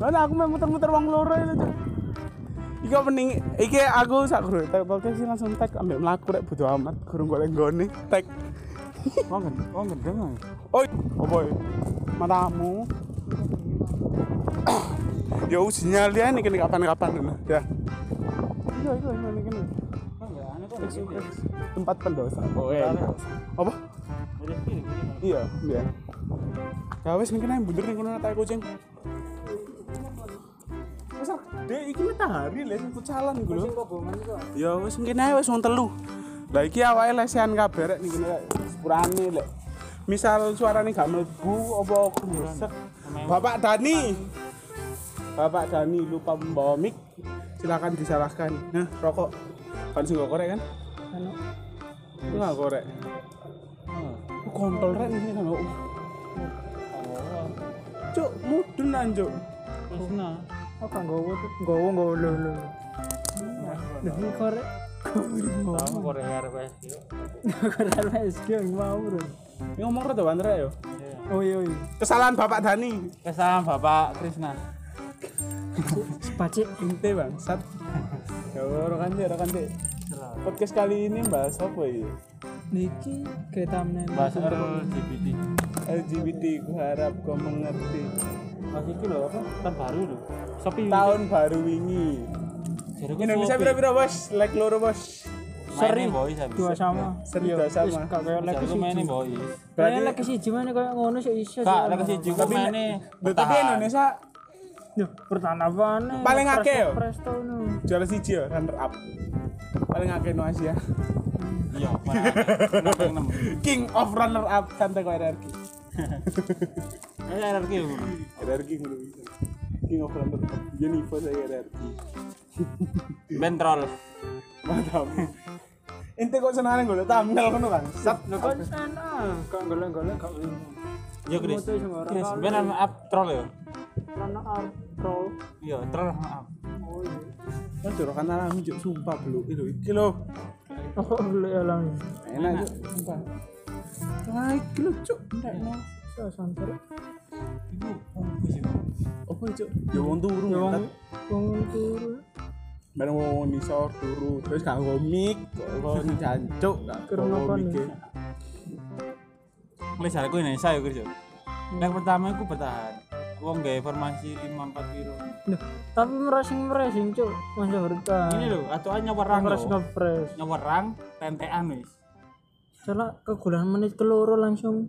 Mana aku mau muter-muter wong loro itu, Cuk. Iki mending iki aku sak guru tek podcast sih langsung tek ambek mlaku rek bodo amat gurung golek nggone tek. Wong gendeng, wong gendeng. ae. Oh, apa ya? Matamu. ya usinya dia nih kene kapan-kapan. Ya. Iya, iya, ini aneh kok nek iki. Tempat pendosa. Oh, iya. Apa? Kiri. Iya, iya. Ya wis ning kene bundur ning kono tak kucing. Wis dek iki matahari lho sing futsalan iku lho. Ya wis mungkin ae wis wong telu. Lah iki awake lesehan kabeh rek ning kene sepurane lek. Misal suarane gak mlebu apa gresek. Bapak Dani. Bapak Dani lupa membawa mic. Silakan disalahkan. Nah, rokok. Kan sing korek kan? Anu. Itu gak korek. Oh, kontol rek nih kan. Cuk, mudun anjuk. Wis nah. Oh, kan gowo tuh, gowo gowo lo lo. Lha iki korek. Tahu korek arep yo. Korek wis ki mau bro. Ini ngomong rada banter ya. Oh iya iya. Kesalahan Bapak Dani. Kesalahan Bapak Krisna. Sepacik Inte bangsat. Ya rekan dek, rekan dek. Podcast kali ini bahas apa ya? niki kita menen. Bahas LGBT. LGBT, ku harap kau mengerti. Mas iki lho apa? Tahun baru lho. Sopi. Tahun baru wingi. Jariku Indonesia pira-pira bos? Like loro bos. Seri boys habis. Dua sama. Seri Iya, dua sama. kayak lagi Jariku siji. main boys. Berarti lagi siji mana kayak ngono sih iso. Kak, lagi siji Tapi- main Loh, tapi Indonesia Yo, pertanapan Paling akeh yo. Presto no. juara siji ya, runner up. Paling akeh no Asia. Iya. King of runner up santai kok RRQ. Eh, RRQ. RRQ ngono bisa. King of up. Jennifer saya RRQ. Bentrol. Mantap. Ente kok senengane golek thumbnail ngono kan? Sat. Kan sana, kok golek-golek gak. Yo Chris. Chris, ben up troll yo. Karena art troll. Iya, troll up. Oh iya. Kan jorokan alami juk sumpah belum itu iki lho. Oh, boleh alam. Enak juk sumpah. Iki lho cuk. Ndak no. So santer. Iku apa cuk? Ya wong turu Ya wong wong turu. Bareng wong nisor turu terus gak mic, kok jancuk gak mic. nih? Mulai aku Indonesia Chris yo. Yang pertama aku bertahan. Wong formasi 54 piro. Duh, tapi merasing merasing cuk. Masa berita. Ini lho, atuan nyawerang Meres lho. ngepres. Nyawerang tentean wis. Salah kegulan menit keloro langsung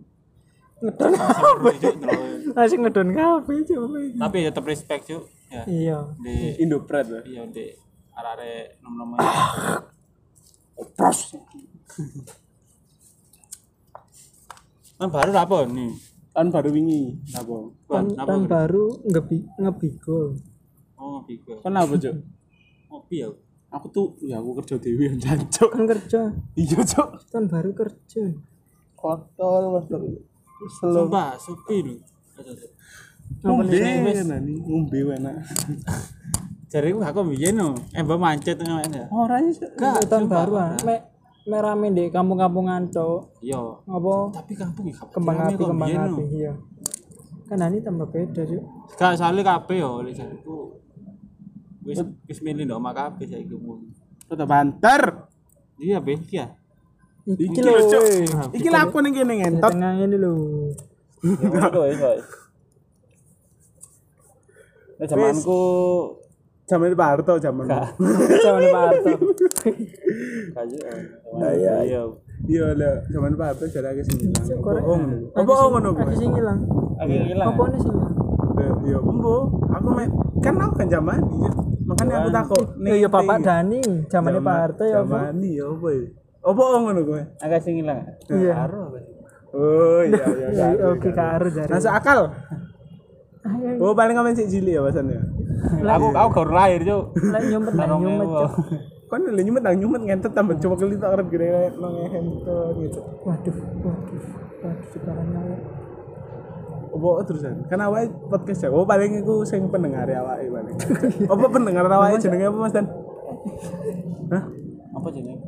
ngedon ndelok. langsung ngedon kafe cuk. Tapi ya tetep respect cuk. Ya. Iya. Di Indopret lho. iya di arek-arek nom-nom Pros. Kan baru apa nih? Tahun baru wingi. Apa? Kan tan baru ngebi ngebigo. Oh, ngopi gue. Kenapa cuk? Ngopi ya. Aku tuh ya aku kerja dewi yang jancuk. Kan kerja. Iya cuk. Tan baru kerja. Kotor kotor. Selo. Sumpah, sepi lho. Ngombe nani, ngombe enak. Jare ku aku biyen no, eh mbak mancet ngono ya. Ora sih. Enggak, tahun baru ah. Me merame di kampung-kampungan cuk. Iya. Apa Tapi kampung ya kembang api kembang api iya. Kan ini tambah beda cuk. Gak sale kabeh yo lek jareku. Wis wis milih ndok mak kabeh saiki umum. Tetep banter. Iya, Be, iki ya. Iki lho. cuk. weh. Iki lapo ning kene ngentot. tengah ini lho. Nek zamanku Zaman Pak Harto zaman. Sama Pak Harto. kayu. iya. Iya. Iya lah, zaman Pak Harto jare akeh sing ilang. Apa oh ngono? Apa oh ngono Aku kuwi? sing ilang. Agak hilang. Apa nih sing ilang? Ya embo, aku main kan aku kan zaman iya. Makanya aku takut. Iya Bapak Dani, zamannya Pak Harto ya apa? Zaman ya apa ya? Apa oh ngono kuwi? Agak sing hilang. Iya. Oh iya iya. Iya, iya. Oke karo jare. Masuk akal. Oh paling ngamen sik cilik ya pasannya. Aku aku baru lahir, lek nyumpet lek nyumpet cuk. Kan lho nyumet nang nyumet ngentet tambah coba kali tak arep gini nang ngehem gitu. Waduh, waduh. Waduh, sekarang Apa terusan? Kan awake podcast ya. Oh paling iku sing pendengar awake paling. Apa pendengar awake jenenge apa Mas Dan? Hah? Apa jenenge?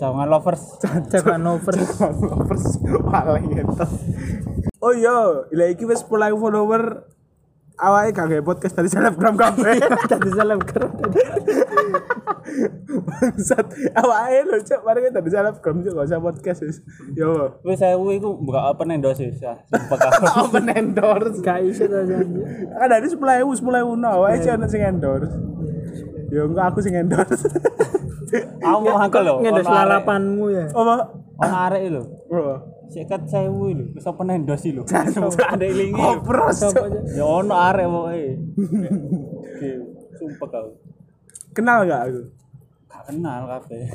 Jangan lovers. Jaga over. Lovers paling ngentot. Oh iya, ila iki wis 10 follower awake gak gawe podcast dari selebgram kabeh. Tadi selebgram. Bangsat. Awake lho, Cuk, mari kita dari selebgram Cuk, gak usah podcast wis. Yo. Wis saya iku buka open ya. Sumpah kau. Open endorse. Gak iso ta. Kan dari 10.000, 10.000 no, awake sih ono sing endorse. Yo enggak aku sing endorse. Aku mau hangkel lho. Arek- lalapanmu ya. Apa? Ono arek lho. Sikat sewu lho. Wis open endos lho. Ada ilingi. lho. Kopros. Cuk. Ya ono arek pokoke. Oke, Sumpah kau. Kenal gak aku? Gak kenal kabeh.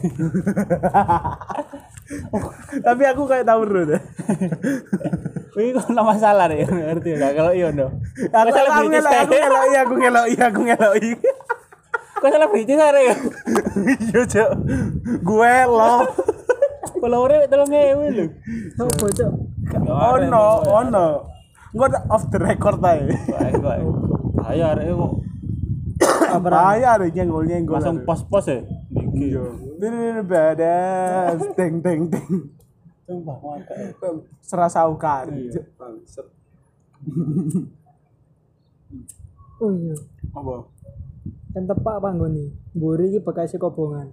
Tapi aku kayak tahu bro deh. Wih, kok ono masalah deh, ngerti gak? Kalau iya no. Aku salah aku ngelok, aku ngelok, iya, aku ngelok, iya, aku ngelok, iya. Kok salah British arek ya? Iya, Cuk. Gue lo. Followernya tolong ngewe lho. Oh, bocok. Oh no, oh no. Enggak off the record aja. Baik, baik. Ayo arek kok Bahaya ada nyenggol nyenggol. langsung pos-pos ya. Iya. Ini badas, teng teng teng. Sumpah. Serasa. Bangsat. Oh iya. Apa? Kan tepak panggone. Mburi iki bekasé kobongan.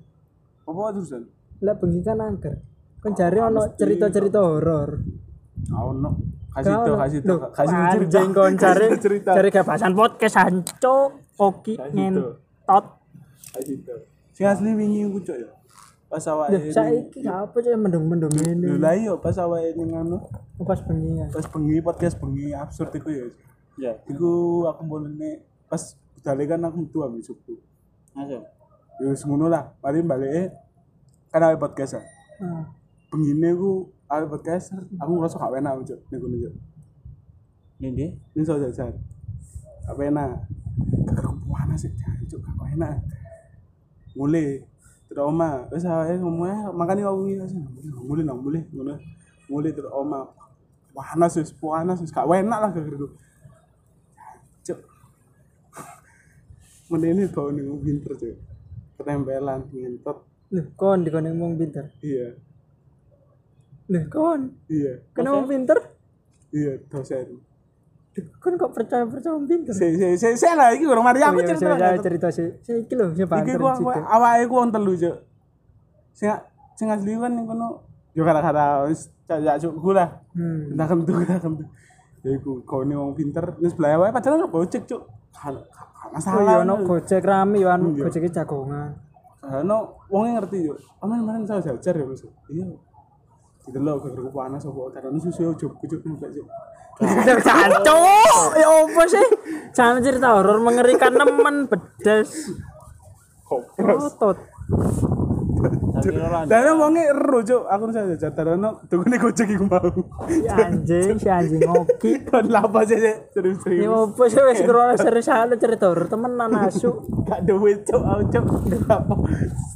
Apa terusan? Lek bengi kan angker. Kan jare ono cerita-cerita horor. Oh no. Kasih ono. kasih itu, Loh, kasih itu cerita. Anjing kon cari cerita. cari gabasan podcast hanco oki Kasih itu. ngentot. Kasih itu. Sing asli wingi ku cok ya. Pas awake. Saiki apa sih mendung-mendung Lho ini. lah iya pas awake ning anu, Pas bengi ya. pas bengi podcast bengi absurd iku ya. Ya, Iku aku mulane pas budale kan aku metu ambil subuh. masuk. Ya wis ngono lah. Mari balike kan awake podcast ya. Ah. Bengine ku awake podcast aku ngerasa gak enak cuk ning cuk. Ini Ini so jajan. Gak enak. Kakak panas sih cuk gak enak. Mulai terus oma wis awake ngomongnya makane aku ngi wis mulai nang mulai ngono. Mulai terus oma panas wis panas wis gak enak lah gara-gara Cuk. Menene bau ning pinter cuk. Ketempelan ngentot. Loh, kon dikone wong pinter. Iya. Loh, kon Iya. kena wong pinter? Iya, dosen. Kon kok percaya-percaya wong pinter? Si si si si lah iki urung mari aku Oh iya, cerita. saya cerita sih. Saya iki lho, sing Iki banter ku aku wong telu, Cuk. Sing sing asli kan ning kono yo gara-gara wis cak cukku lah. Hmm. Entah kentu entah kentu. Ya iku kone wong pinter wis sebelah wae padahal ono gojek, Cuk. Kan Oh masalah. iya, rame yo anu Iya. gojek jagongan. Ono wong ngerti yo. Aman kemarin saya jajar ya, Mas. Iya. Didelok gara-gara panas apa karena susu ojo kucuk nek Cuk. Canco, ya apa sih? Jangan cerita horor mengerikan nemen bedes. Otot. Tapi ora Dan wonge ero, Cuk. Aku saya jajar karena tukune gojek iku mau. Si anjing, si anjing ngoki. Kon lapa sih sih? Ya serius-serius. apa sih wis karo serius ada cerita horor temenan asu. Gak duit cuk, aku cuk. Apa?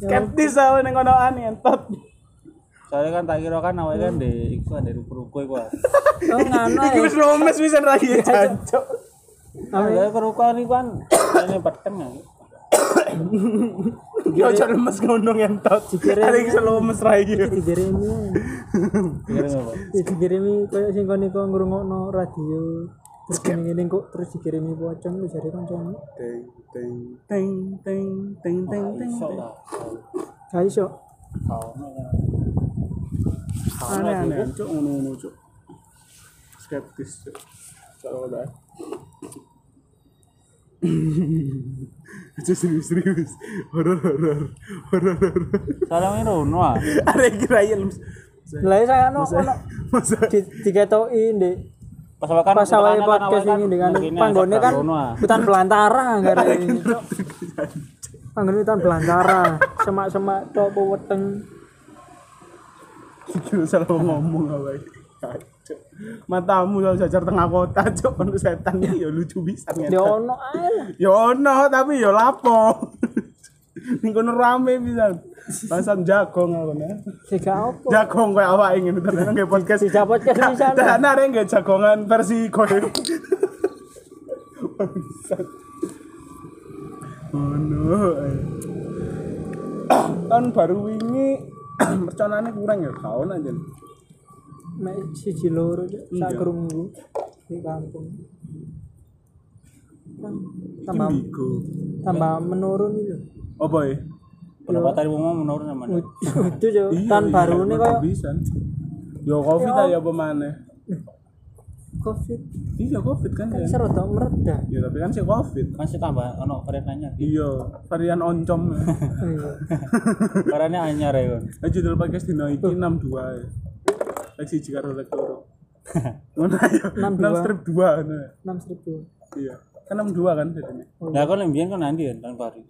Skeptis aku ning ngonoan entot. Soalnya kan tak kira kan awake kan di iku kan di ruko-ruko iku. ah. Oh ngano Iki wis romes wisan ra iya jancuk. Ya ruko niku kan ini peteng ya. Yo aja lemes ngono entot. Hari iki lemes ra iki. Dikirimi. Kira apa? Ya dikirimi koyo sing kon iku ngrungokno radio. Terus ngene kok terus dikirimi pocong lu jare kancamu. Teng teng teng teng teng teng teng. Iso lah. Ga iso. Kau Aneh-aneh cuk ngono-ngono cuk. Skeptis cuk. Soalnya. Aja serius-serius. Horor horor. Horor horor. Ini rono ah. Ada kira ya lemes. Lah saya ono ono diketoki ndek Pas awake kan pas awal kan podcast kan ini dengan begini, panggone agak kan ah. hutan belantara gara ini Cok. panggone hutan belantara semak-semak tok weteng Iki salah ngomong apa. Kacau. Matamu kalau jajar tengah kota, cuk, ono setan iki ya lucu bisa ya ngetan. ono ae Ya ono tapi ya lapo. Ning kono rame bisa. Bahasan jagong aku nah. sing gak opo Jagong kayak awak ingin ternyata nggak podcast. Si podcast sana. Dan ada yang nggak jagongan versi koyo. Bangsat. Oh no. Kan baru wingi perconane kurang ya kaon aja. mek siji loro Cok. sak Iya. krungu di kampung kan tambah Indigo. tambah menurun itu Apa ya? Pendapatan wong mau menurun sama itu jo tahun baru ini kayak bisa. Yo covid aja apa maneh? Covid Iya covid kan ya. seru tau mereda Ya tapi kan sih covid. masih tambah ono variannya Iya, varian oncom. iya variannya anyar ya kan Eh judul podcast dino iki 62 ya. Lek siji karo lek loro. Ngono ayo. 6 62. strip 2 ngono. ya. enam seribu Iya. Kan 62 kan jadinya. nah kan yang biyen kan nanti kan tahun baru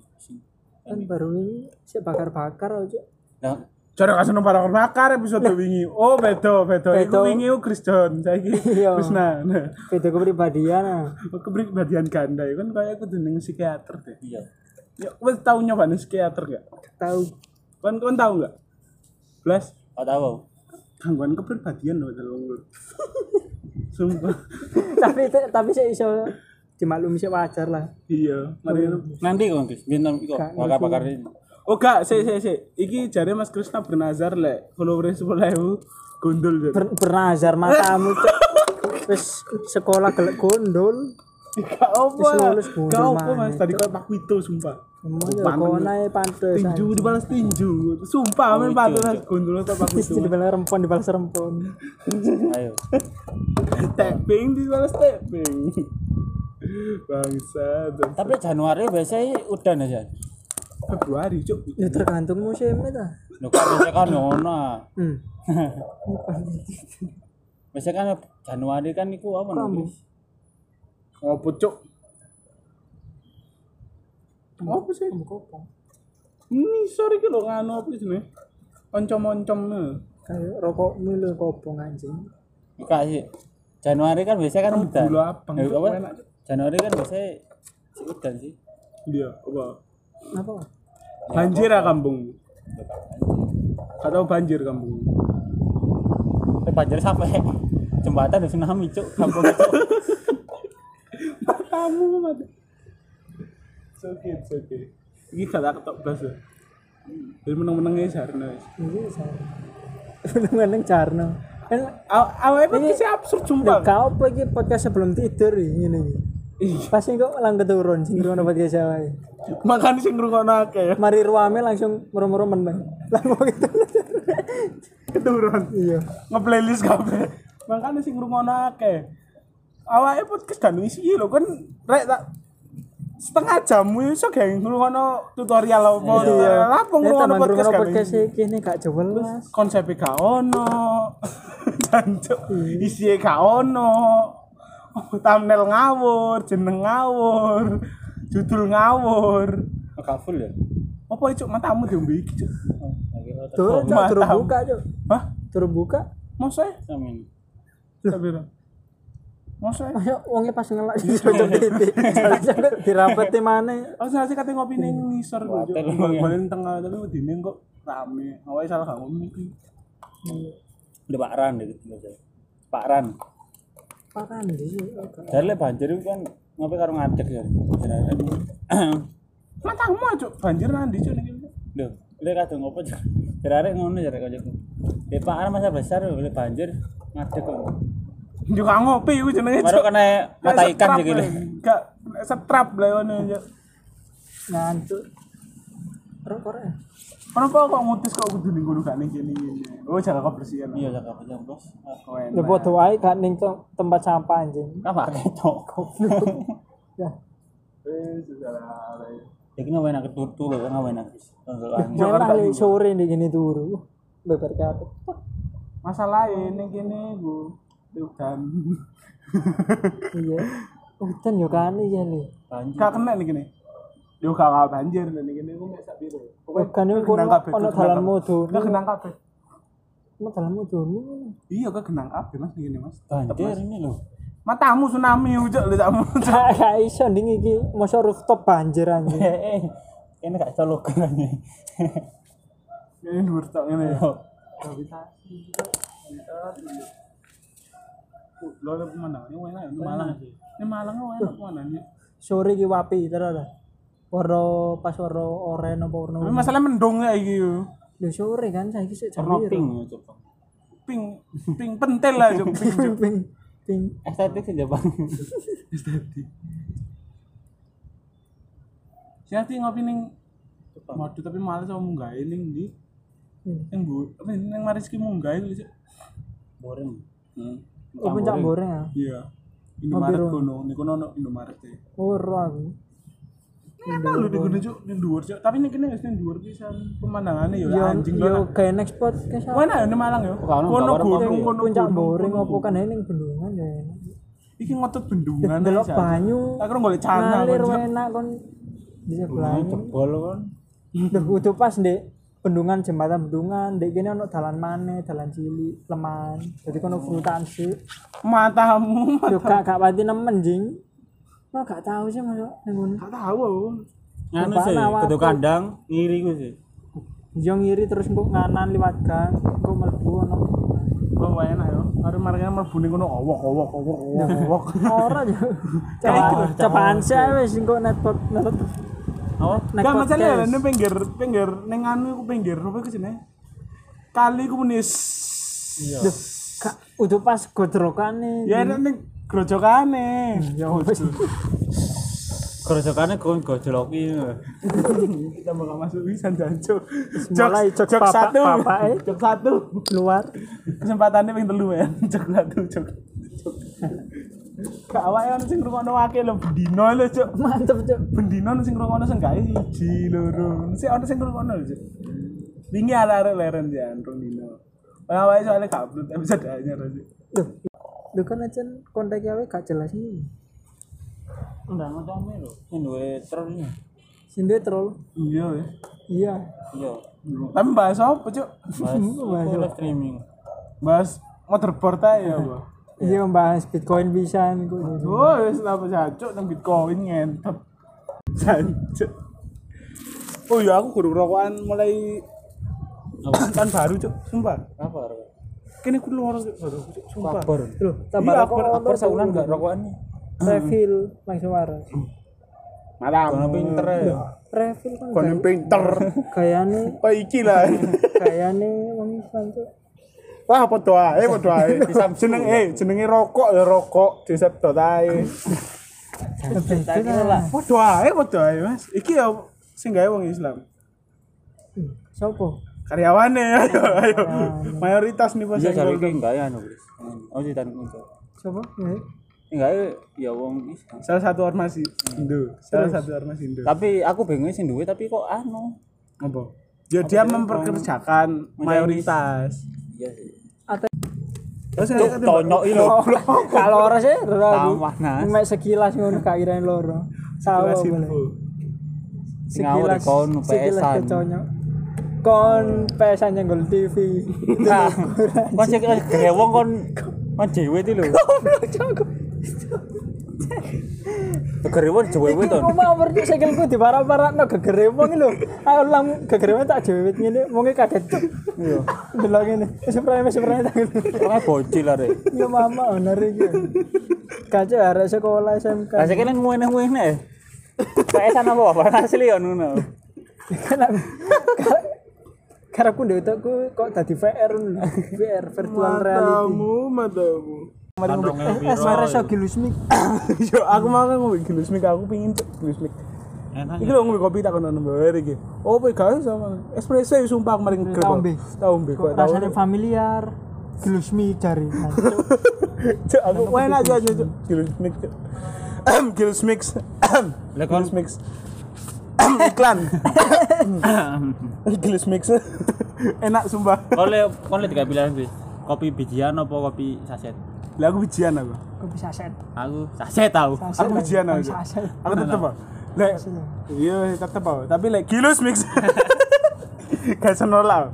kan baru ini sih bakar bakar aja nah Cara kasih nomor bakar bakar episode wingi. Oh, beda, beda. Iku wingi Chris John, saiki Iya. wis nah. beda kepribadian ah Kepribadian ganda ya kan kayak aku dening psikiater deh. iya Ya, wes tau nyoba nih psikiater gak? tahu Kan kan tahu gak? Blas, Gak tahu gangguan kepribadian loh dalam Sumpah. tapi tapi saya iso dimaklumi sih wajar lah Iya, mari nanti kan Chris bintang kok bakar ini Oh gak, sih sih sih. Iki jare Mas Krisna bernazar lek followers 10.000 gondol jadi. Ber, bernazar matamu cok wis sekolah gelek gondol Gak apa Wis gondol Gak apa Mas, tadi kau Pak Wito sumpah. Ya kau naik pantes Tinju dibalas tinju. Sumpah men pantes gondol atau Pak Wito. dibalas rempon dibalas rempon ayo Tapping dibalas tapping. Bangsa. tapi Januari biasanya udan aja Februari, Cuk. ya tergantung musimnya ta Lho kan biasanya kan ngono ah. hmm. biasanya kan Januari kan iku apa Kamu. Chris? Apa, Cuk? Apa sih? kamu kopong Ini sorry ki lho nganu apa jenenge? Oncom-oncom kayak rokok milu kopong anjing Enggak sih. Januari kan biasanya kan Eh, Cuk, apa? Cuk. Januari kan biasanya si udan sih. Iya, apa? Apa Banjir ya kampung. Gak tau banjir kampung. Eh, banjir sampai jembatan di tsunami cuk kampung cuk Kamu mati. Oke, oke. Ini gak ketok blas ya. Jadi menang-menangnya wis. ini saya meneng carno kan Aw- Awalnya podcast absurd sumpah. kau apa iki podcast sebelum tidur ini pasti kok lang keturun sing ngono podcast wae Makanya sing ngrungokno akeh. Mari ruame langsung murmur meneng. Lah kok gitu keturun. iya. Nge-playlist kabeh. Makanya sing ngrungokno akeh. Awalnya podcast kan isi lho kan rek tak setengah jam iso gak ngrungokno tutorial apa tutorial apa ya ngrungokno podcast kan podcast iki ini gak jelas. Konsepnya gak ono. Jancuk. Isinya gak ono thumbnail ngawur jeneng ngawur judul ngawur. Enggak full ya? Apa itu matamu diombe iki cuk? Tuh cok mantap. turun buka cok hah? Turun buka. Masa amin Sabira masa ayo wongnya pas ngelak. Di cocok titik dirapet mana Oh, saya sih katanya ngopi ngisor. Watel Cuk. lu, ya. Balen tengah tapi wedine kok rame. Awalnya salah gak ngomong iki. udah Pak Ran deh gitu. Pak Ran pakan sih dari le banjir itu kan ngopi karo ngadeg ya. Matamu cuk banjir nanti cuk ning kene. Loh, le kadang ngopo jarare ngono jare kancaku di Pak masa besar le banjir ngadeg kok. Gak ngopi iku jenenge baru kena mata ikan setrap, gitu le. Gak setrap lah ngono cuk. ngantuk. Rokok ya Kenapa kok ngutis kok kudu ning kono gak ning kene ngene. Oh, jaga kebersihan. iya jaga jam bos ya podo ae gak ning tem- tempat sampah anjing kan pakai cok ya Eh, saudara. Jadi nggak enak tutu loh, nggak enak untuk angin. Malah li sore nih gini turu beber kabeh Masalah ini kene Bu. Udan. iya hutan yo kan ya li Banjir. Gak kena nih kene. Yo gak gak banjir nih kene ku mek sak piro. Kan yo kono ono dalan modo Gak genang kabeh. ono dalan modo Iya, kok genang kabeh Mas ning kene, Mas. Banjir ini loh. Matamu tsunami ujak lho sakmu. gak iso nding iki mosok rooftop banjir anjing Eh, ini gak colok kan ini. Ini ngene. Oh, Gravitasi. Lo ada mana? Ini ini Malang. Ini Malang enak mana nih? sore iki wapi terus lah warna pas warna oren apa warna Tapi masalah mendung ya iki yo. Lho sore kan saiki sik jam warna pink coba. Ping ping pentil lah Cuk. ping. Cuk. ping ping Estetik sih Jepang. Sing ati ngopi ning Waduh tapi males sama munggah ning ndi? Hmm. Ning Bu, apa ning Mariski munggah itu Cuk. Boring. Hmm. Oh, puncak goreng ya. Iya. Indomaret kono, niku ono Indomaret e. Oh, ro aku. Enak lho di kono Cuk, ning dhuwur Cuk. Tapi ning kene wis ning dhuwur pisan. Pemandangane yo Yo anjing yo lho. kayak next enak ya ning Malang yo. Kono Kono gak gunung, warung kono puncak gunung, boring kono apa kan ini bendungan ya. Iki ngotot bendungan. Delok banyu. Tak kira golek cana Ngalir Cuk. enak kon di sebelahnya. Jebol. Duh, udah pas ndek bendungan jembatan bendungan, ndek kene ono dalan maneh, dalan cilik, leman. Jadi kono frutan sih. Matamu. Yo gak gak pati nemen jing. Kok gak tahu sih masuk ngono. Gak tahu aku. Nganu sih, tuh. kandang ngiri ku sih. Yo ngiri terus mbok nganan liwat gang, kok mlebu ono. Oh, enak yo. Are marane mlebu ning kono owok owok owok owok. Ora yo. Cobaan sih wis engko netpot netpot. Nek Gak masalah ya, ini pinggir, pinggir, neng anu aku pinggir, apa itu sini? Kali aku menis. Gak udah pas godrokane. Ya, ini grojokane. Ya wis. Kerjokane kon gojloki. Kita bakal masuk bisa jancuk. mulai jok jok papa- satu, papake. jok satu. Luar. Kesempatannya pengen telu ya, jok satu, jok. Gak awake ono sing ngrungokno akeh lho bendino lho, Cuk. Mantep, Cuk. Bendino ono sing ngrungokno sing gawe siji, loro. Sing ono sing ngrungokno lho, Cuk. Wingi arek-arek leren ya, rong dino. Awake soalnya gak upload episode anyar aja. Duh kan aja kontak awe gak jelas ini. Udah ngocome lho. Sing duwe ini. Sinde troll. Iya ya. Iya. Iya. Tapi bahas apa, Cuk? Mas live streaming. Bahas motherboard aja ya, Bang. Iya membahas Bitcoin bisa niku. Oh, wis apa jancuk nang Bitcoin ngentep. Jancuk. Oh iya aku guru rokokan mulai kan baru cuk, sumpah. Apa? Kene ku loro Cuk, baru Cuk, sumpah. Kabar. Loh, tambah Iya, rokok akbar- ono, Kabar saulan enggak rokokan nih. refill langsung waras. Malam. Kono pinter ya. Refill kan Kono pinter. gayane Oh iki lah. gayane wong Islam tuh. Wah, padha ae, padha ae. Jeneng eh jenenge rokok ya rokok, disebut ae. Padha ae, padha ae, Mas. Iki ya sing gawe wong Islam. Sopo? Karyawane ayo ayo. Mayoritas nih. Iya yang cari ngomong. ki enggak ya anu. Oh sih tan itu. Sopo? Eh, Enggak ya wong. Salah satu ormas Indo. Salah satu ormas Indo. Tapi aku bingung sing duwe tapi kok anu. Apa? Ya dia memperkerjakan mayoritas. Iya sih. Ate Terus Cuk, tonyok iki lho. kalau ora sih, nas. Mek sekilas ngono gak kirain loro. Kelas boleh. ngawur kon PS-an. keconyok. Kon PS-an nyenggol TV. Nah, kon sing gerewong kon kon dhewe iki lho. Gerewong dhewe to. Iku mau sikilku di para-para no gegerewong lho. Aku lang gegerewong tak jewet ngene, wonge kaget. Iya. Delok ngene. Spray spray tangan. Orangnya bocil are. Ya mama onar iki. Kaca arek sekolah SMK. Lah nang ngene-ngene. PS-an apa apa asli ya ngono. Kan aku karepku ndek utekku kok dadi VR. VR virtual reality. Matamu, matamu. Rong ewu Eh, suara so gilusmik. Yo aku mau kan ngombe gilus mik aku pingin cek gilus mik. Enak. Iki lho ngombe kopi tak kono mbare iki. Oh, pe gawe sama espresso ya sumpah kemarin grep. Taombe. Taombe kok Kok tau. rasanya familiar. Gilusmik jari. Cuk, aku enak aja aja cuk. Gilus mik. Cuk. Gilus mix. Lah kon Gilus mix. Iklan. Gilus mix. Enak sumpah. kon le kon le tiga pilihan wis. Kopi bijian apa kopi saset? Lah aku bijian aku. Kok bisa set? Aku saset tau. Aku bijian aku. Saset. Aku tetep. Lek iya tetep ah. Tapi lek gilus mix. Gak senola.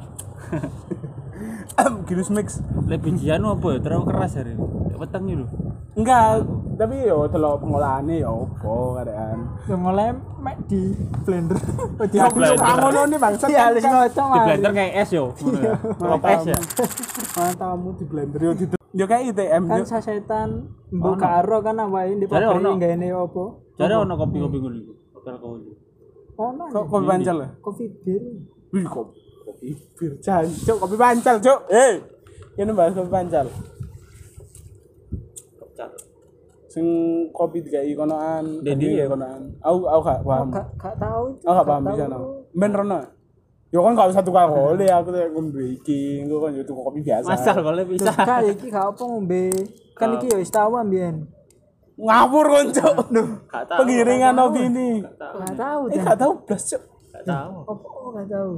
Gilus mix. Le bijian apa ya terlalu keras ya. Weteng iki lho. Enggak, tapi yo delok pengolahannya yo opo kadean. Yang mulai mek di blender. Oh, di blender. ngono nih bangsa. Iya, harus ngocok. Di blender kayak es yo. Ngono ya. Kok es ya. Matamu di blender yo di Yo kayak ITM Kan yo. sasetan mbok karo kan awain di Jare pabrik ono. ngene opo? Jare ono kopi-kopi ngono iku. Hotel kopi. Ono. Kopi pancal ya? Kopi bir. Wih kopi. Kopi bir jancuk kopi pancal, Cuk. Eh. Ini bahas kopi pancal. Sing kopi dikai konoan, Dendi kopi dikai konoan. Aku aku gak paham. gak gak tahu Aku gak paham bisa no. Ben rono. Ya kan gak usah tukang oleh aku tuh ngombe iki, engko kan yo tuku kopi biasa. Masal boleh bisa. Terus kak iki gak apa ngombe kan iki ya wis tau ambiyen Ngapur kon, Cuk. Gak tahu. Pengiringan opini. gak tahu Eh gak tahu blas, Cuk. Gak tahu. apa gak tahu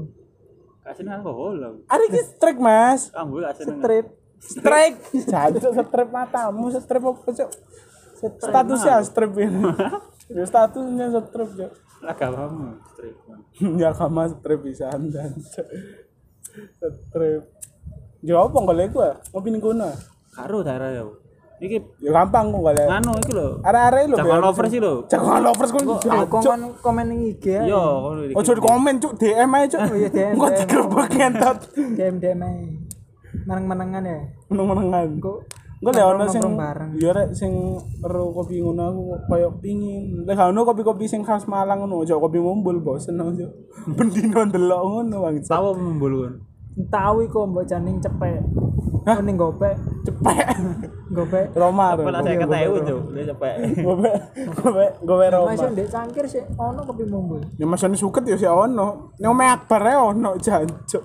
Kasih alkohol. Ada ki strike, Mas. Gak seneng. trip Strike. Jancuk strip matamu, strip apa, Cuk? Statusnya strip ini. Ya statusnya strip, Cuk. Agamamu. strip. ya kama strip pisan jancuk. Strip. Ya apa golek ku? Ngopi ning kono. Karo daerah ya. Iki Ya gampang kok golek. nganu iki lho. Are-are lho. Jagoan lovers sih lho. Jagoan lovers kon. kan komen ning IG ya Yo, iki. Ojo di komen cuk, DM aja cuk. Oh iya, DM, Engko DM. digerebek ngentot. DM DM ae meneng-menengan ya Meneng-menengan. kok Engko lek ono sing nongkrong bareng. ya rek sing ero kopi ngono aku koyo pingin. Lek ono kopi-kopi sing khas Malang ngono, ojo kopi mumbul bosen cuk. Bendino ndelok ngono bang. Tahu membul kan. tahu iku mbok janing cepek Hah? ning gopek Cepet. gopek Roma. Kepala saya ketemu tuh. Dia cepet. Gobe gobe gobe Roma. masih ndek cangkir sih ono kopi mumbul Ya mas ini suket ya si ono. Nome Akbar ya ono jancuk.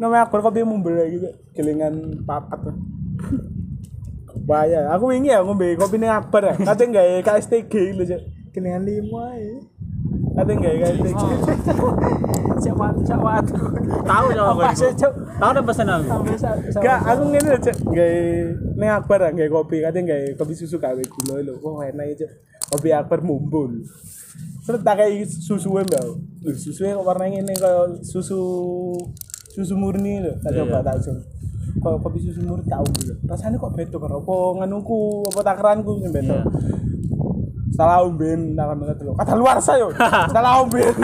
Nome Akbar kopi mumbul gitu. Kelingan papat. Bahaya. Aku wingi ya ngombe kopi ning Akbar ya. Katanya gawe KSTG lho, Cuk. keningan lima ya Katanya gawe KSTG. siap waktu siap waktu Tahu ya aku. apa sih cok Tahu udah pesan aku. Gak, aku ngene lho, Cuk. Gawe ning Akbar ya gawe kopi, katanya gawe kopi susu gawe gula lho. Wah, enak ya, Cuk. Kopi Akbar mumbul. Terus tak kayak susunya mbak Lho susunya warnanya ini kayak susu Susu murni lho Tak coba tak coba Kalau kopi susu murni tau gitu? Rasanya kok beda kan Apa nganuku Apa takaranku yang beda. Salah umben Tak kan dulu Kata luar saya Salah umben.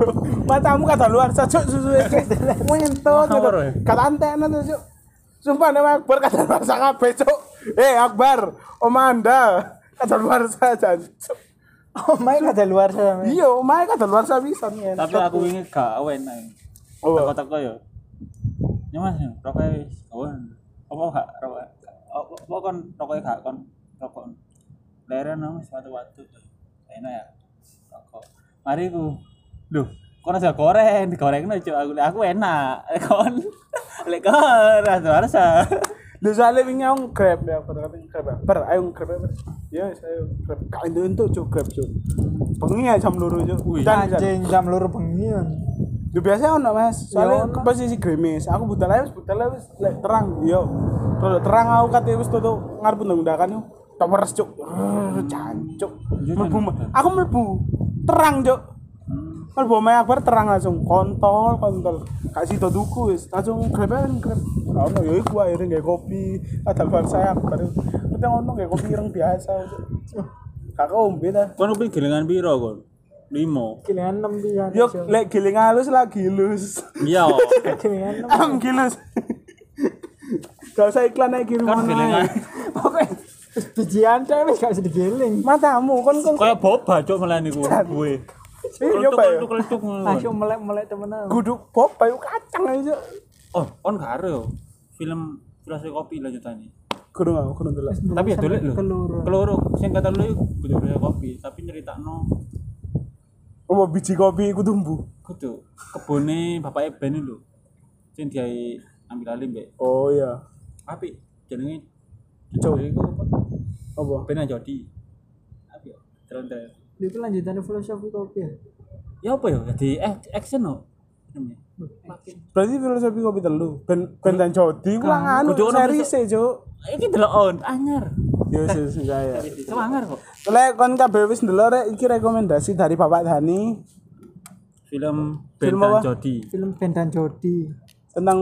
Matamu kata luar saya Cuk gitu Ngawur, ya? Kata antena tuh Cuk. Sumpah nama Akbar kata luar saya kabeh Cuk. Eh Akbar Om Anda. Kata luar saya Cuk oh main ada luar men. Iya, omahe kan luar sabisan ya. Tapi aku ingin gak awen. Oh. Ya Mas, rokok wis awen. Apa gak rokok? Apa apa kon rokok gak kon rokok. Leren nang suatu-watu. Enak ya. Rokok. Mari ku. Duh, kon aja goreng, digorengno cuk aku aku enak. Lek Kon lek kon rasa rasa. Lu soalnya wingi aku grab ya, pada kata grab. ya. Ber, ayo grab ya. Ber. Ya, saya grab. Kak itu untuk cuk grab cuk. Bengi ya jam loro cuk. Wih. Dan dan. anjing jam loro bengi Lu biasa ono Mas. Soalnya Ya, posisi grimis. Aku budal ae, budal ae wis lek terang. Yo. Kalau terang aku kate wis tutu ngarep ndang-ndangan yo. Tak meres cuk. Jancuk. Mlebu. Aku mlebu. Terang cuk. Mlebu omahe Akbar terang langsung kontol kontol. Gak sida tuku wis. Langsung ae grab. Gak ono yo iku akhirnya nggae kopi. Ada luar saya Akbar. Kita ngono nggae kopi ireng biasa. Kakak ombe ta. Kon kuwi gelengan piro kon? 5. kilingan 6 pisan Yo lek giling halus lah gilus. Iya. kilingan 6 Am gilus. Gak usah iklan aja kirim Kan gelengan. pokoknya biji anda wis gak usah digiling Matamu kon kon Kayak boba cuk malah niku. Kuwi. Eh, nyoba ya. Kelentuk-kelentuk langsung melek-melek temenan Kudu pop ayo kacang aja. Oh, kon gak yo. Film filosofi kopi lanjutannya. Kudu nggak, kudu. Tapi ya dolek lho. Keloro. Keloro sing kata lu kudu kopi, tapi nyeritakno Oh, biji kopi iku tumbuh. kudu kebone bapake Ben lho. Sing diai ambil alih mbek Oh iya. api jenenge iku apa? Apa? Ben Jodi. Api yo. Terus itu lanjutannya filosofi kopi ya Ya apa ya? Jadi act- action no. Berarti filosofi kopi telu. Ben ben dan ku anu Kudu ono seri Cuk. Iki delok on anyar. Ya wis wis ya. Semangar kok. Lek kon kabeh wis ndelok rek iki rekomendasi dari Bapak Dani Film Ben Film dan? Jodi. film Ben dan Jody tentang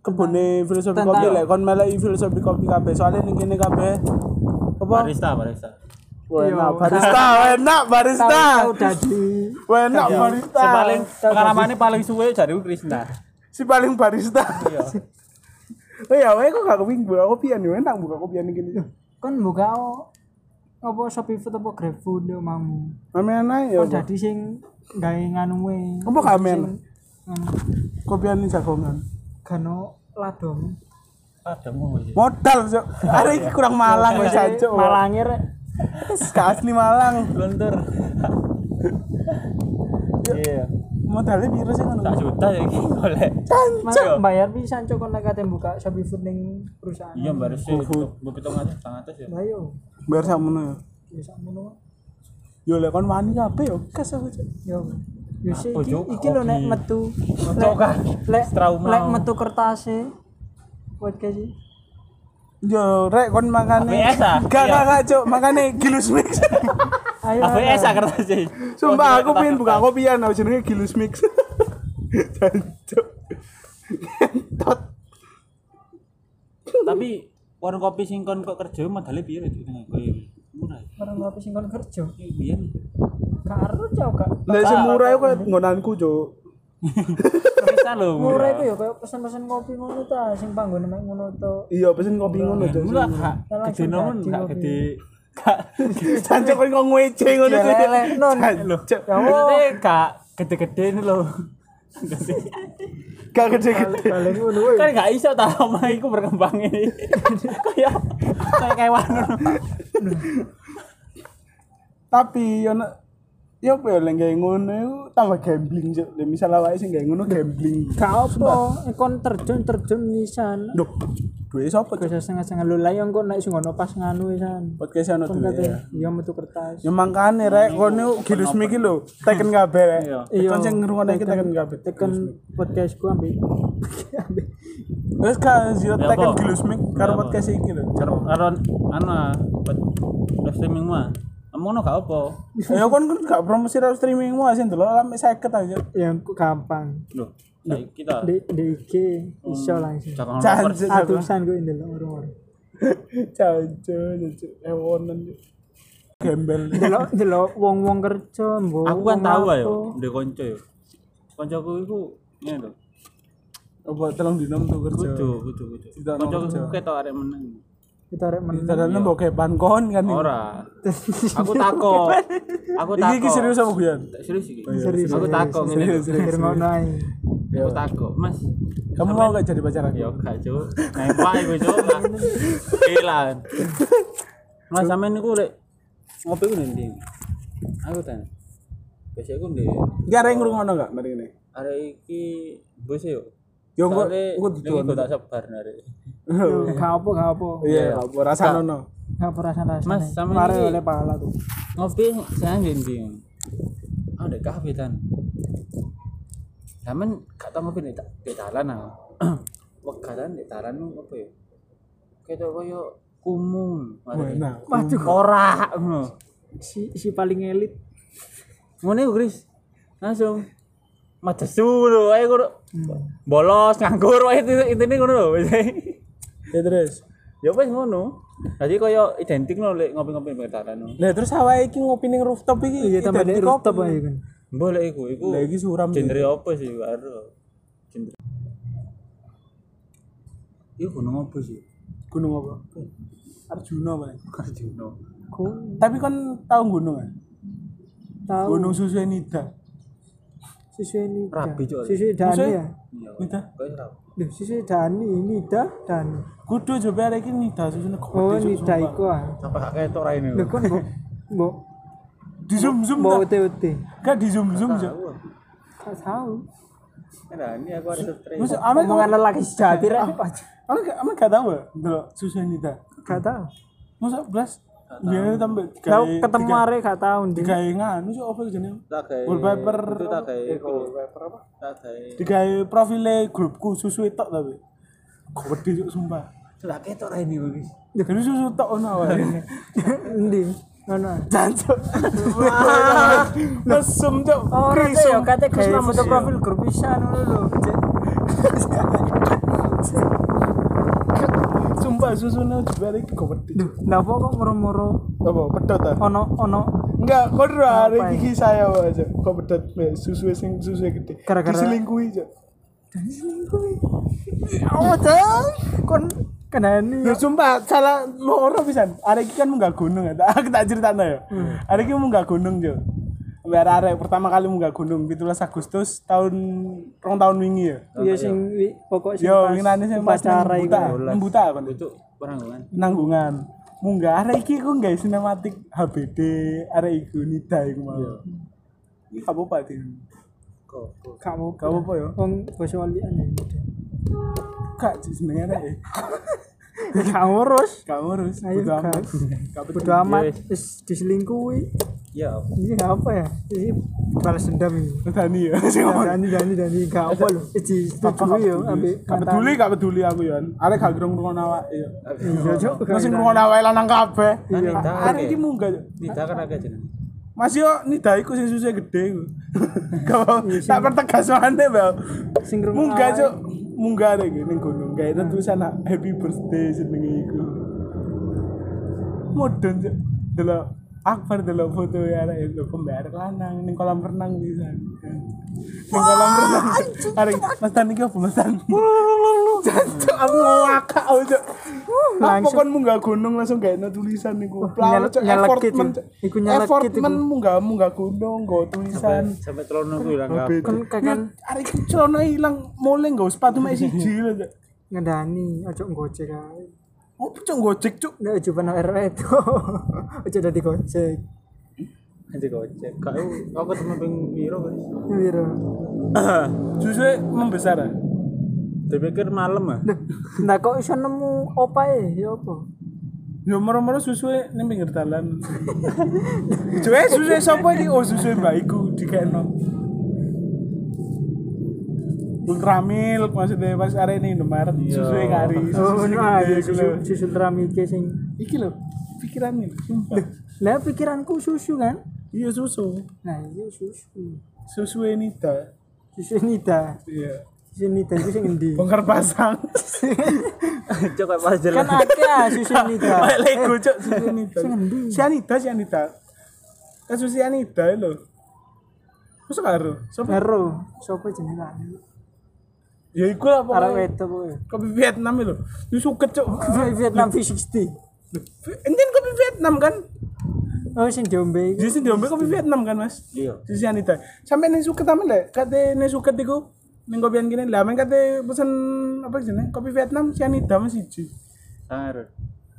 kebune filosofi Tentang- kopi lek kon meleki filosofi kopi kabeh soalnya ning kene kabeh apa Barista, barista. Wah, Iya. barista enak barista enak barista Sing paling pengalamannya paling suwe jare Krisna. si paling barista Iya. Oh ya wae kok gak kepingin buka kopian yo enak buka kopian ning kene kan buka o- apa Shopee Food apa GrabFood yo mamu Amen ae ya kan dadi sing gawe nganuwe Apa gak amen? Sing, anu, kopian ini jagongan gano ladong Padamu wis. Modal, Cuk. Arek iki kurang Malang wis Cuk. Malangir. Wis asli Malang. Luntur. Iya. Modalnya piro sih ngono? Tak juta ya iki golek. Mas bayar pisan cok kon nek kate buka Shopee Food ning perusahaan. Iya baru sih. Mbok pitung atus, tang atus ya. Ayo. Bayar sakmono ya. Ya sakmono. Yo lek kon wani kabeh yo kes aku, Cuk. Yo. Yo sih iki iki lho nek metu. Cok kan. Lek Trauma. lek metu kertase. Podcast sih. Yo rek kon makane. Ah? Gak Iya. gak gak, Cuk. Makane gilus mix. Ayo. ABS ah kertas sih. Sumpah aku pengen buka kopian aku jenenge gilus mix. Cuk. Tot. Tapi warung kopi sing kon kok kerja modalnya piro itu murah. ya? Orang ngopi sing kon kerja. Iki biyen. Karo cok kak. Lah sing murah iku koyo ngonanku, Cuk. Bisa lho. Murah itu ya kayak pesan-pesan kopi ngono ta sing panggone mek ngono to. Iya, pesen kopi ngono. Murah gak Langsung gede nomen dadi gak kopi. gede. Gak Jancuk kok ngece ngono, Ya lele non. Ya Maksudnya gak gede-gede ini loh. Gak gede-gede. Kan gak iso ta omah iku berkembang ini. Kayak kayak kewan. Tapi yo yo apa ya lek gawe ngono iku tambah gambling, Cuk. Lek misal awake sing gawe ngono gambling. Gak apa, eh, kon terjun terjun nisan. Duh, duwe sapa? Bisa setengah-setengah lho lah yang kok nek sing ngono pas nganu wisan. Podcast ono Kon duwe. ya. ya metu kertas. Ya makane rek kono gilus miki lho, teken kabeh rek. Iya. Kon sing ngrungokne iki teken kabeh. Tekan podcastku ambek ambek Wes kan yo Ya teken gilus mik karo Ya podcast iki lho. Karo karo ah, live streaming mah. Amono gak apa. Ya kon kan gak promosi live streaming mu asin delok lame 50 aja. yang ku gampang. Loh, saiki kita Di di IG iso Jan nomor. Atusan gue ndelok orang-orang. Caco, caco, ewonan. Gembel. Ndelok ndelok wong-wong kerja, mbok. Aku kan tahu ayo, ndek kanca yo. Kancaku iku ngene lho. Apa telung dino tuh kerja. Kudu, kudu, kudu. Kancaku ketok arek meneng. Kita rek men. Dadane mbok kepan kon kan. iki. Ora. Aku takok. Aku Iki iki serius apa guyon? Serius iki. Serius, Aku serius, takok ngene. serius, ngono ae. Aku takok, Mas. Kamu mau gak jadi pacar aku? Ya gak, Cuk. Nembak iku, Cuk. Pilan. Mas sampean niku lek ngopi ku ndi? Aku tan. Biasa aku Gak ada yang ngrungokno gak mari ngene. arek iki bos yo. Yo kok Soale kok iki kok tak sebar arek. Gak apa, gak apa. Iya, apa rasa nono. Gak apa rasa-rasa. Mas, sama Mari oleh pahala tuh. Ngopi saya ndi. Ah, ndek kafe tan. Sampean gak tau ngopi nek di dalan ah. Wegatan di dalan nu apa ya? Ketok koyo kumul. Nah, Waduh, Ora ngono. si si paling elit. Ngono iku, Gris. Langsung madesu lho, ae kudu bolos nganggur wae itu intine ngono lho. ya terus. Ya wis ngono. Dadi koyo identik lho lek ngopi-ngopi ning dalan. Lah terus awake iki ngopi ning rooftop iki. Iya tambah identik rooftop aja kan. Mbok lek iku, iku Lah iki suram. genre apa sih karo? Genre. Iku gunung apa sih? Gunung apa? Arjuna Pak. Arjuna. Tapi kan tahu gunung kan? tahu Gunung Susenida. Siswi ini. Rabi, Cok. Siswi Dani ya. Iya. Nida. Duh, siswi Dani, Nida, Dani. Kudu coba ada iki Nida Susune Oh. Nida iku ah. Sampai gak ketok ra ini. Lho kon mbok mbok Di zoom zoom mbok? UT-UT. Gak di zoom zoom jo. Gak tahu. Nah, ini aku ada stres. Omongan lelaki sejati rek. ame gak ame gak tahu ya delok Susenida. Gak tahu. Masa blas? Biar tambah digawe ketemu arek gak tahu ndi. digawe nganu sih apa jenenge? kayak Wallpaper itu kayak Eh, wallpaper apa? Digawe profile grupku susu tok tapi. Gede cuk sumpah. tak ketok ra ini guys Jadi susu tok ono awake. Ndi? Ngono. Jancuk. Mesum. Oh, itu Krisum. ya kate Gus Gawe nama susu. profil grup pisan ngono lho. Sumpah susune juga iki gede. Duh, napa kok moro-moro Apa pedot ta? ono ono Enggak, kok hari Apa iki saya aja. Kok pedot susu sing susu gede. Gara-gara- diselingkuhi cuk. Oh, dah. Kon kenani. Ya sumpah salah loro pisan. Arek iki kan munggah gunung ya. Aku tak critakno ya. Arek iki munggah gunung yo. Biar arek pertama kali munggah gunung 17 Agustus tahun rong tahun wingi ya. Iya sing wi- pokok sing Yo, pas winane sing pas buta, buta kan itu orang kan nanggungan. Munggah arek iki ku nggawe sinematik HBD, arek iku nida iku mau. Iki gak apa-apa iki. kok Kamu Gak apa-apa ya. wong basa walian ya. Gak jenenge arek. Kamu urus. Gak ngurus, Ayo. Kak. Gak amat wis diselingkuhi. Ya apa Ini apa ya? Ini balas dendam ini. Dani ya. Dani Dani Dani gak apa lho. Iki setuju yo ambek Gak peduli, gak peduli aku ya. Arek gak gerung ngrungokno awak ya. Iya, Cuk. Masih ngrungokno awake lanang kabeh. Iya. Arek iki munggah. Tidak kan agak jeneng Mas yo nida iku sing susah gede iku. Kau tak pertegas mana Bel. Sing Munggah cuk, munggah arek iki ning gunung. Kayak tulisan happy birthday jenenge iku. Mudun cuk. Delok Akbar delok foto ya itu kembar lanang ning kolam renang bisa. Ning kolam renang. Arek Mas Tan iki apa Mas Tan? Cuk aku ngakak. Apa Langsung. kon munggah gunung langsung gawe tulisan niku. nyelekit, effort men. Iku Effort men munggah munggah gunung nggo tulisan. sampai telono ku ilang Beda. Kan kakan Arek iki celana ilang mulai nggo sepatu mek siji ngedani ojo ngocek ae. Opo cuk gojek cuk. Ojo pernah RW itu. Ojo dadi gocek. nanti gocek kau aku ketemu ping piro guys Wiro. Susu membesar. ah? dipikir malam ah Nah kok iso nemu opae ya apa? Yo moro-moro susu ning pinggir dalan. Cuwe susu sapa iki? Oh susu mbaiku dikekno. Ultramil maksudnya pas arek ning Indomaret susu kari. Oh, susu nah, ya, iku susu lho. susu tramike sing Iki lho pikirannya sumpah. Lah pikiranku susu kan? Iya susu. Nah, iya susu. Susu Nida. Susu Nida. Iya. Susu Nida itu sing endi? Bongkar pasang. coba pas Kan jalan akeh ah susu Nida. Kayak Lego cok susu Nida. Sing endi? Sianida Sianida. Kan susu Sianida lho. Masa karo? Sopo? Karo sapa jenenge? Ya iku lah pokoknya. wedok kowe. Kopi Vietnam lho. Susu kecok. Vietnam V60. Enten kopi Vietnam kan? Oh sing diombe. Jadi sing diombe kopi Vietnam kan, Mas? iya Susu Sianida. Sampai ning suket tamen lek, kate ning suket iku ning kopian kene lah men kate pesen apa jenenge? Kopi Vietnam Sianida mas siji. sangar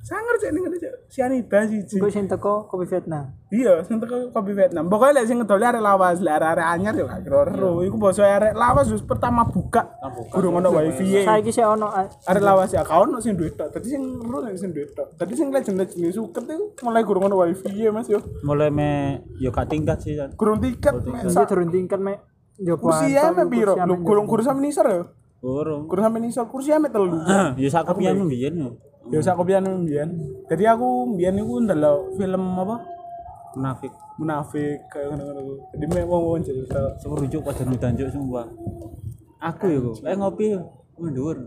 Sangar cek ning cek. Sianida siji. Engko sing teko kopi Vietnam. Iya, sing teko kopi Vietnam. Pokoknya lek sing ngedol arek lawas, lek arek anyar yo gak kero-kero. Iku basa arek lawas wis pertama buka. Gurung ono wifi. Saiki sik ono ah, Arek lawas ya kau ono sing duit tok. Dadi sing loro nek sing duit tok. Dadi sing legend-legend suket iku mulai gurung ono wifi ya Mas yo. mulai me yo gak tingkat sih mek iki sak- turun tingkat mek yo Kursi ya mek piro? Lu gurung kursi sampe nisar yo. burung Gurung sampe nisar kursi ya mek telu. ya sak kopian mbiyen yo Ya sak kopian mbiyen. Jadi aku mbiyen iku ndelok film apa? munafik Munafik kayak ngono-ngono. Jadi mek wong-wong cerita. semerujuk pada nudan juk sumpah aku yo eh ngopi mundur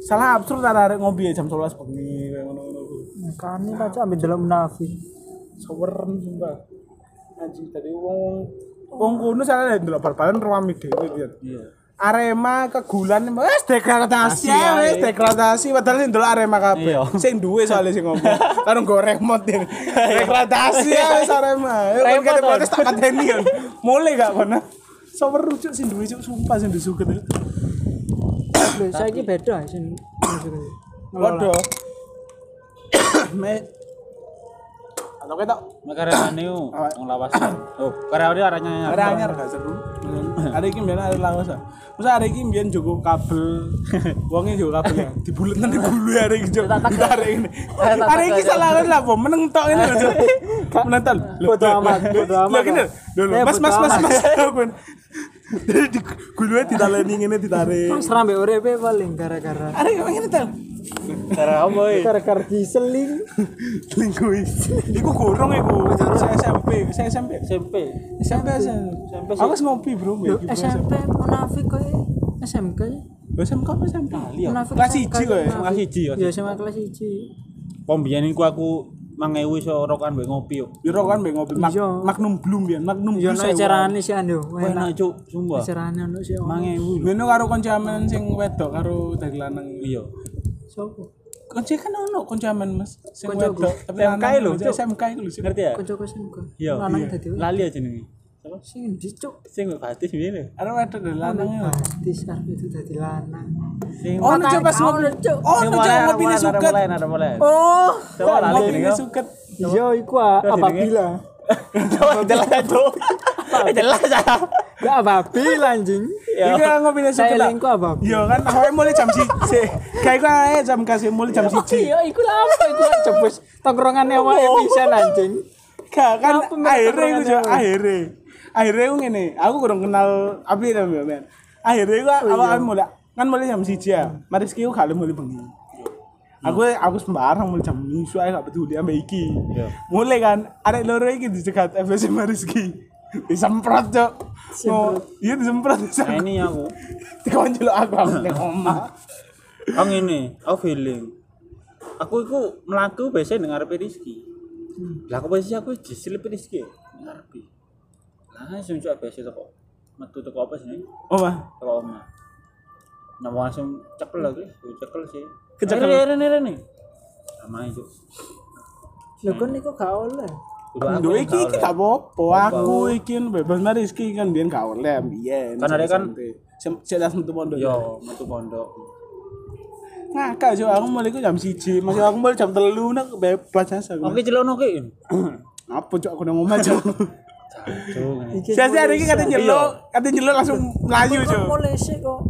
Salah absurd arek ngopi ya jam 11 bengi kayak ngono-ngono. Kan ini kaca ambil dalam munafik. Sawerem sumpah. Anjing tadi wong wong kuno salah ndelok bal-balan ruami dhewe pian. iya Arema kegulan wes degradasi wes degradasi padahal sing ndelok Arema kabeh. Iya. Sing duwe soalnya sing ngomong. Karo nggo remote ya. Degradasi ya wes Arema. Ya kan kate protes tak kateni kan. Mulai gak kono. Sawer rujuk sing duwe cuk sumpah sing disuket. Lho saiki beda sing Waduh. Me Atau ketok karepane yo wong lawas oh karepane arahnya Ada anyar gak seru. Ada iki mbiyen ada lawas. ah. Masa ada iki mbiyen jogo kabel. Wonge jogo kabel ya. Dibuletne di gulu ada iki jogo. Ada ini. Ada iki salah lah apa meneng tok ini lho. Meneng tok. Lho, Bodo amat, bodo Lho amat, ah. Eh, Mas mas mas mas. Dari di gulunya ditaleni ngene ditarik. Mas rambe uripe paling gara-gara Ada yang ngene tel. cara apa ya gara-gara diseling. Linguis. Iku gorong iku. Saya SMP, saya SMP. SMP SMP SMP. Aku ngopi, Bro. SMP munafik kowe SMK ya? Lho SMP apa SMP? Munafik Kelas SMK siji kowe. munafik. kelas siji ya Ya SMA kelas 1. pembiyen iku aku mangewu iso rokokan mbek ngopi yo Biro kan mbek ngopi Mag- Iya. Magnum Bloom ya, Magnum Yo nek sewu. carane sih ando. enak cuk sumpah Carane ono sih. mangewu lho. Beno karo koncaman sing wedok karo dari lanang. iya Sopo? Konci kan ono koncaman Mas, sing wedok tapi SMK lho. SMK iku lho. Ngerti ya Kanca-kanca SMK. iya Lanang dadi. lali aja nih Sing ndi cuk? Sing batis ngene. Ada wedok dari lanang ya. Batis arep itu dadi lanang. Sing Oh, nu coba cuk. Oh, nu coba mulai ada suket. mulai ada mulai. Oh, Coba lah Ngopi ini. suket. iya iku apabila. Coba jelas aja. Jelas aja. Gak apabila anjing. Ya. Iki kan ngopi suket. Saya lah. lingku apabila. Iya kan, awalnya mulai jam si, si. kayak gue aja jam kasih mulai jam siji. Iya, iku lah apa iku cepus tongkrongannya wae bisa anjing. Gak kan akhirnya tongkrongannya, Mas? akhirnya akhirnya gue ngene, aku kurang kenal Abi Men. Akhirnya gue awal mulai kan mulai jam siji ya, Mariski gue kali mulai bengi. Aku aku sembarang mulai jam ini, soalnya gak peduli sampai iki. Iya. Mulai kan, ada loro iki dicegat FSC Mariski. Disemprot cok. Oh, iya disemprot. Nah ini aku. Dikonjol aku aku ning omah. Aku ngene, aku feeling. Aku iku mlaku biasa ning ngarepe Rizki. Lah aku posisi aku disilip Rizki ning ngarepe. Lah langsung cok biasa teko. Metu teko apa sih? Oh, mah. Teko omah. Nyamu langsung cekel lagi, cekel sih. Kecekel. Rene rene rene. Sama itu. Lho kon niku gak oleh. Duh iki iki gak apa-apa. Aku iki kan bebas Mariski kan biyen gak oleh biyen. Kan ada kan- Cek tas metu pondok. Yo, metu pondok. Ngakak sih aku mulai jam siji, masih aku mulai jam telu nak bebas aja aku. Oke celokno ki. Apa cok aku cok. Jancuk. Iki Saya hari ini kata nyeluk, kata nyeluk langsung melayu cok. mulai sih kok.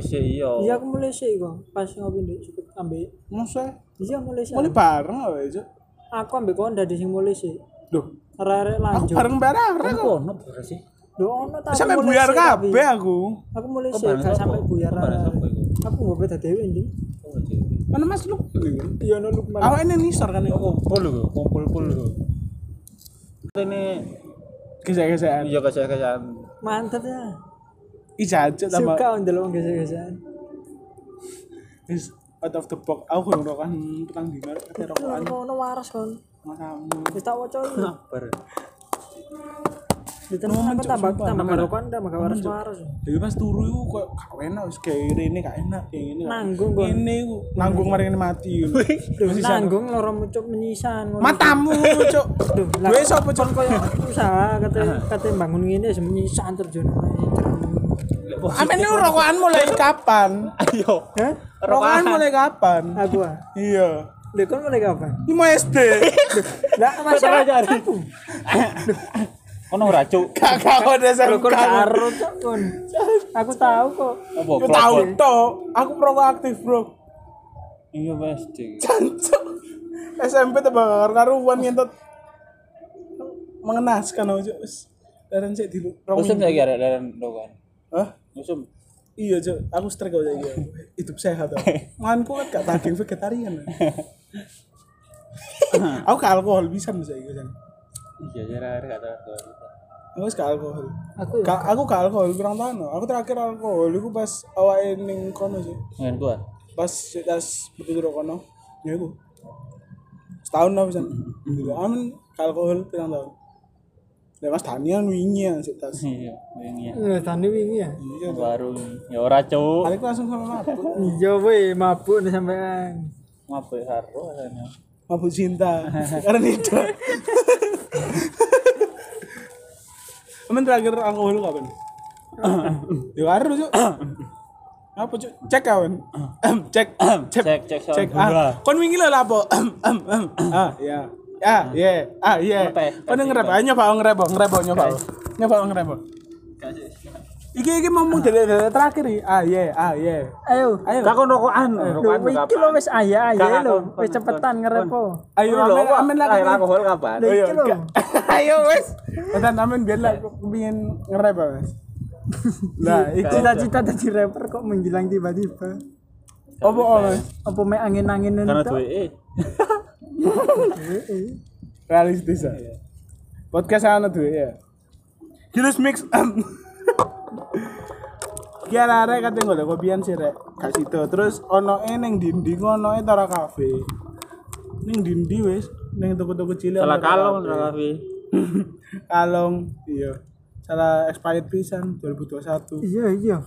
Sih iya. Iya aku mulai sih kok. Pas ngopi ndek cukup ambek. Masa Iya mulai sih. mulai bareng aja cok. Aku ambek kon dadi sing mulai sih. Loh, Arek-arek aku lanjut. bareng bareng kok. Ono sih. Lho ono ta. aku Sampai buyar tapi. kabeh aku. Aku mulai Kok sih bareng gak sampai buyar. Iku? Aku ngopi beda dhewe ndi. Mana Mas lu? Iya ono Lukman. Awak ini nisor kan Oh, ya. kumpul lho, kumpul-kumpul lho. Ini Gesek-gesekan. iya kesehatan. Mantap ya. Ijajat tambah. Suka ndelok gesek-gesekan. Is out of the box. Aku kurang rokan petang dino kate rokokan Ono waras kon. makamu. Wis tak waca iki. Sabar. Ditemen apa tambah tambah karokan tambah gak waras-waras. Jadi pas turu iku kok gak enak wis kayak ini gak enak kayak gini. Nanggung. Ini iku nanggung mari ini mati. Nanggung loro mucuk menyisan ngono. Matamu cuk. Duh, lah Gue sapa cuk? koyo usaha kate kate bangun ngene menyisan terjun ae. Amen lu rokokan mulai kapan? Ayo. Hah? Rokokan mulai kapan? Aku ah. Iya. Lha kon mulai kapan? Ini mau SD. Lah masa aku. Ono ora cuk. Ada Lho kon SMK. karo kon. Aku tahu kok. Aku tahu toh. Aku perokok aktif bro. Iya pasti. Cancuk. SMP tuh bakal karuan ngentot. Mengenaskan aja wis. Dan sik di Musim saiki arek dalan dokan. Hah? Musim. Iya, Cuk. Aku strike aja gitu. Hidup sehat. Aku. Manganku kan gak daging vegetarian. aku gak alkohol bisa bisa gitu kan. Iya, ya arek kata. Aku wis gak alkohol. Aku ya. Gak, aku gak alkohol pirang tahun. no. Aku terakhir alkohol iku pas awake ning kono sih. Ngen gua. Pas tas betul kono. Ya iku. Setahun lah bisa. Amin alkohol pirang tahun. Lah Mas Danian wingi ya sik tas. Iya, wingi ya. Tani wingi ya. Iya. Baru ya ora cuk. Balik langsung sama mabuk. Iya we mabuk nih sampean. Mabuk karo asane. Mabuk cinta. Karena itu. Amin terakhir alkohol kapan? Ya karo cuk. Apa cuk? Cek kawan. Cek. Cek. Cek cek Cek. Ah, kon wingi lho lapo. Ah, iya. Ah, iya. Ah, iya. Kon ngerep, ayo nyoba ngerep, ngerep, nyoba. Nyoba ngerep. Iki iki ngomong dari dari terakhir iki. Ah, iya, ah, iya. Ayo. Ayo. Kakon rokokan, Lho rokokan iki lho wis ayah ayah lho. Wis cepetan ngerepo. Ayo, lho, amin lagi. air alkohol kapan? Lho iki lho. Ayo wes. Bentar amin biar lah pengen ngerep ya, wes. Nah, itu Cita-cita jadi rapper kok menghilang tiba-tiba. oh, wes? Apa mek angin-angin Karena itu? duwe Realistis ya. Podcast ana tuh ya. Hilus mix. Kira arek kate golek kopian sih rek. Gak situ. Terus ono e ning dindi ono e Tara Cafe. Ning dindi wis ning toko-toko cilik. salah kalong Tara Cafe. kafe. Kalong, iya. Salah expired pisan 2021. Iya iya.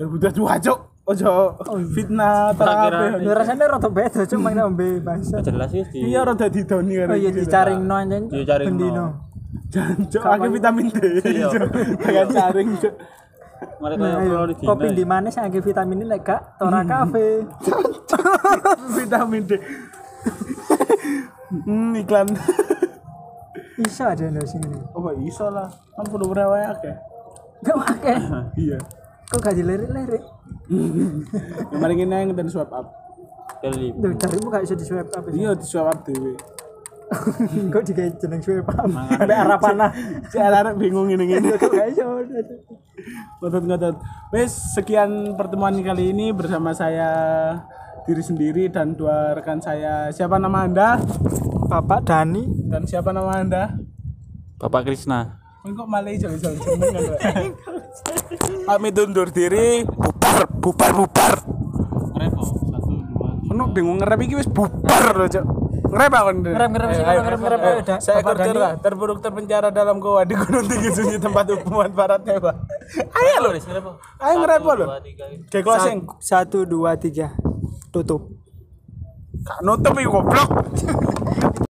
2022 cuk. Ojo fitnah Cafe. Lho rasane rada beda cuma ngombe bahasa. Jelas sih di Iya rada didoni kan. Oh iya dicaring no anjen. Dicaringno. Jancuk pakai vitamin D. Cuk. Dengan jaring, Cuk. Mari Nah, kaya ayo. perlu di kopi di mana sih akeh vitamin ini lek gak Tora Cafe vitamin D. hmm, iklan. iso aja ndo sing ini Oh, iso lah. Kan kudu berewe akeh. gak akeh Iya. kok gak dilirik-lirik Yang mari ngene yang dan swipe up. Kali Duh, carimu gak iso di swipe up Iya, di swipe up dhewe. kok digawe jeneng swipe up sampai arah panah Si arek bingung ngene-ngene. kok gak iso Ngotot-ngotot. Wes sekian pertemuan kali ini bersama saya diri sendiri dan dua rekan saya. Siapa nama Anda? Bapak Dani Dan siapa nama Anda? Bapak Krisna. Kok malah iso iso jeneng kan. Rek? Pamit undur diri, bubar, bubar, bubar. Dua, Ono bingung ngerep iki wis bubar lho, Cuk. Ngerep aku. Ngerep, ngerep, sih, Ayo, ngerep, ngerep, ayo. ayo, dah. Saya Dani. terburuk terpenjara dalam goa di gunung tinggi sunyi tempat hukuman para tewa. Ayo lho. Ayo ngerep lho. Kayak closing. satu dua tiga tutup Kak nutup iki goblok.